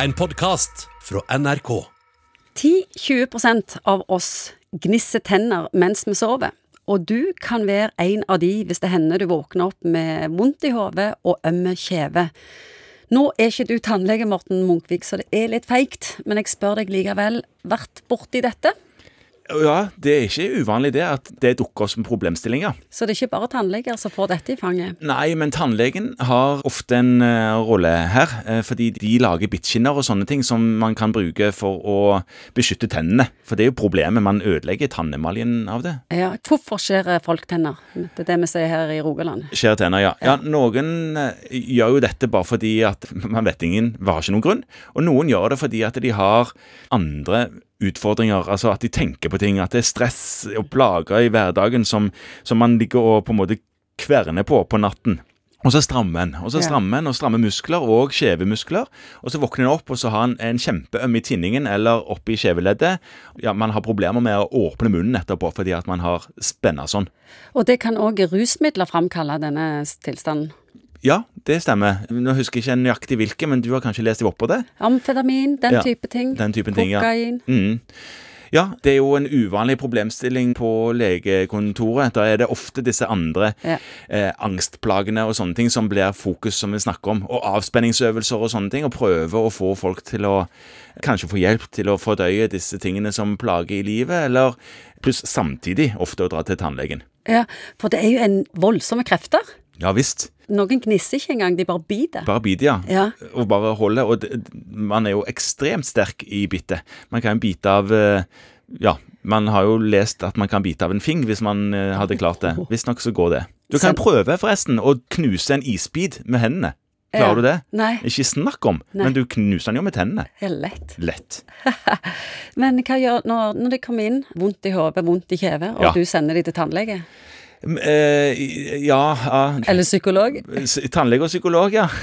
En podkast fra NRK. 10-20% av oss gnisser tenner mens vi sover. Og du kan være en av de hvis det hender du våkner opp med vondt i hodet og ømme kjeve. Nå er ikke du tannlege, Morten Munkvik, så det er litt feigt, men jeg spør deg likevel, vært borti dette? Ja, det er ikke uvanlig det at det dukker opp som problemstillinger. Så det er ikke bare tannleger som får dette i fanget? Nei, men tannlegen har ofte en uh, rolle her, uh, fordi de lager bittskinner og sånne ting som man kan bruke for å beskytte tennene. For det er jo problemet, man ødelegger tannemaljen av det. Ja, Hvorfor skjærer folk tenner? Det er det vi ser her i Rogaland. Skjærer tenner, ja. ja. Noen uh, gjør jo dette bare fordi at man vet ingen, har ikke noen grunn. Og noen gjør det fordi at de har andre utfordringer. Altså at de tenker på ting. At det er stress og plager i hverdagen som, som man ligger og på en måte kverner på på natten. Og så strammer en, og så strammer en, og strammer muskler, og skjeve muskler. Og så våkner en opp, og så har en en kjempeøm i tinningen eller oppe i kjeveleddet. Ja, man har problemer med å åpne munnen etterpå fordi at man har spenna sånn. Og det kan òg rusmidler framkalle denne tilstanden? Ja, det stemmer. Nå husker jeg ikke nøyaktig hvilke, men du har kanskje lest deg opp på det? Amfetamin, den Ja, type ting. Den typen ting, ja. Kokain. Mm. Ja, det er jo en uvanlig problemstilling på legekontoret. Da er det ofte disse andre Ja. eh, angstplagene og sånne ting som blir fokus, som vi snakker om. Og avspenningsøvelser og sånne ting. Og prøve å få folk til å kanskje få hjelp til å fordøye disse tingene som plager i livet, eller pluss samtidig ofte å dra til tannlegen. Ja, for det er jo en voldsomme krefter. Ja visst. Noen gnisser ikke engang, de bare biter. Bare biter, ja. Ja. Og bare holde. Og det, man er jo ekstremt sterk i bittet. Man kan bite av eh, Ja, man har jo lest at man kan bite av en fing hvis man eh, hadde klart det. Visstnok så går det. Du kan prøve, forresten, å knuse en isbit med hendene. Klarer du det? Nei. Ikke snakk om, Nei. men du knuser den jo med tennene. Lett. Lett. Men hva gjør når, når det kommer inn, vondt i hodet, vondt i kjeven, og Ja. du sender dem til tannlege? Eh, ja, Eller psykolog? Tannlege og psykolog, ja.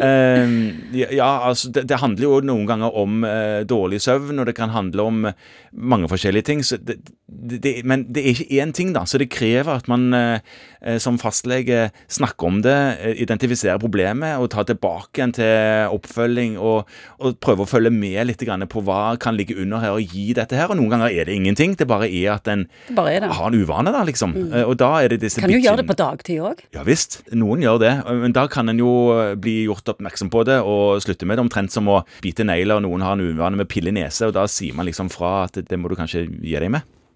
Ja, ja, altså det, det handler jo noen ganger om eh, dårlig søvn, og det kan handle om eh, mange forskjellige ting. Så det, det, det, men det er ikke én ting, da. Så det krever at man eh, eh, som fastlege snakker om det, eh, identifiserer problemet og tar tilbake igjen til oppfølging og, og prøver å følge med litt grann på hva kan ligge under her og gi dette her. Og noen ganger er det ingenting. Det bare er at en har en uvane, da, liksom. Mm. Og da er det disse Kan jo gjøre det på dagtid òg. ja visst, noen gjør det, men da kan en jo bli gjort oppmerksom på det og slutte med det. Omtrent som å bite negler, og noen har en uvane med pille i nese, og da sier man liksom fra at det må du kanskje gi deg med.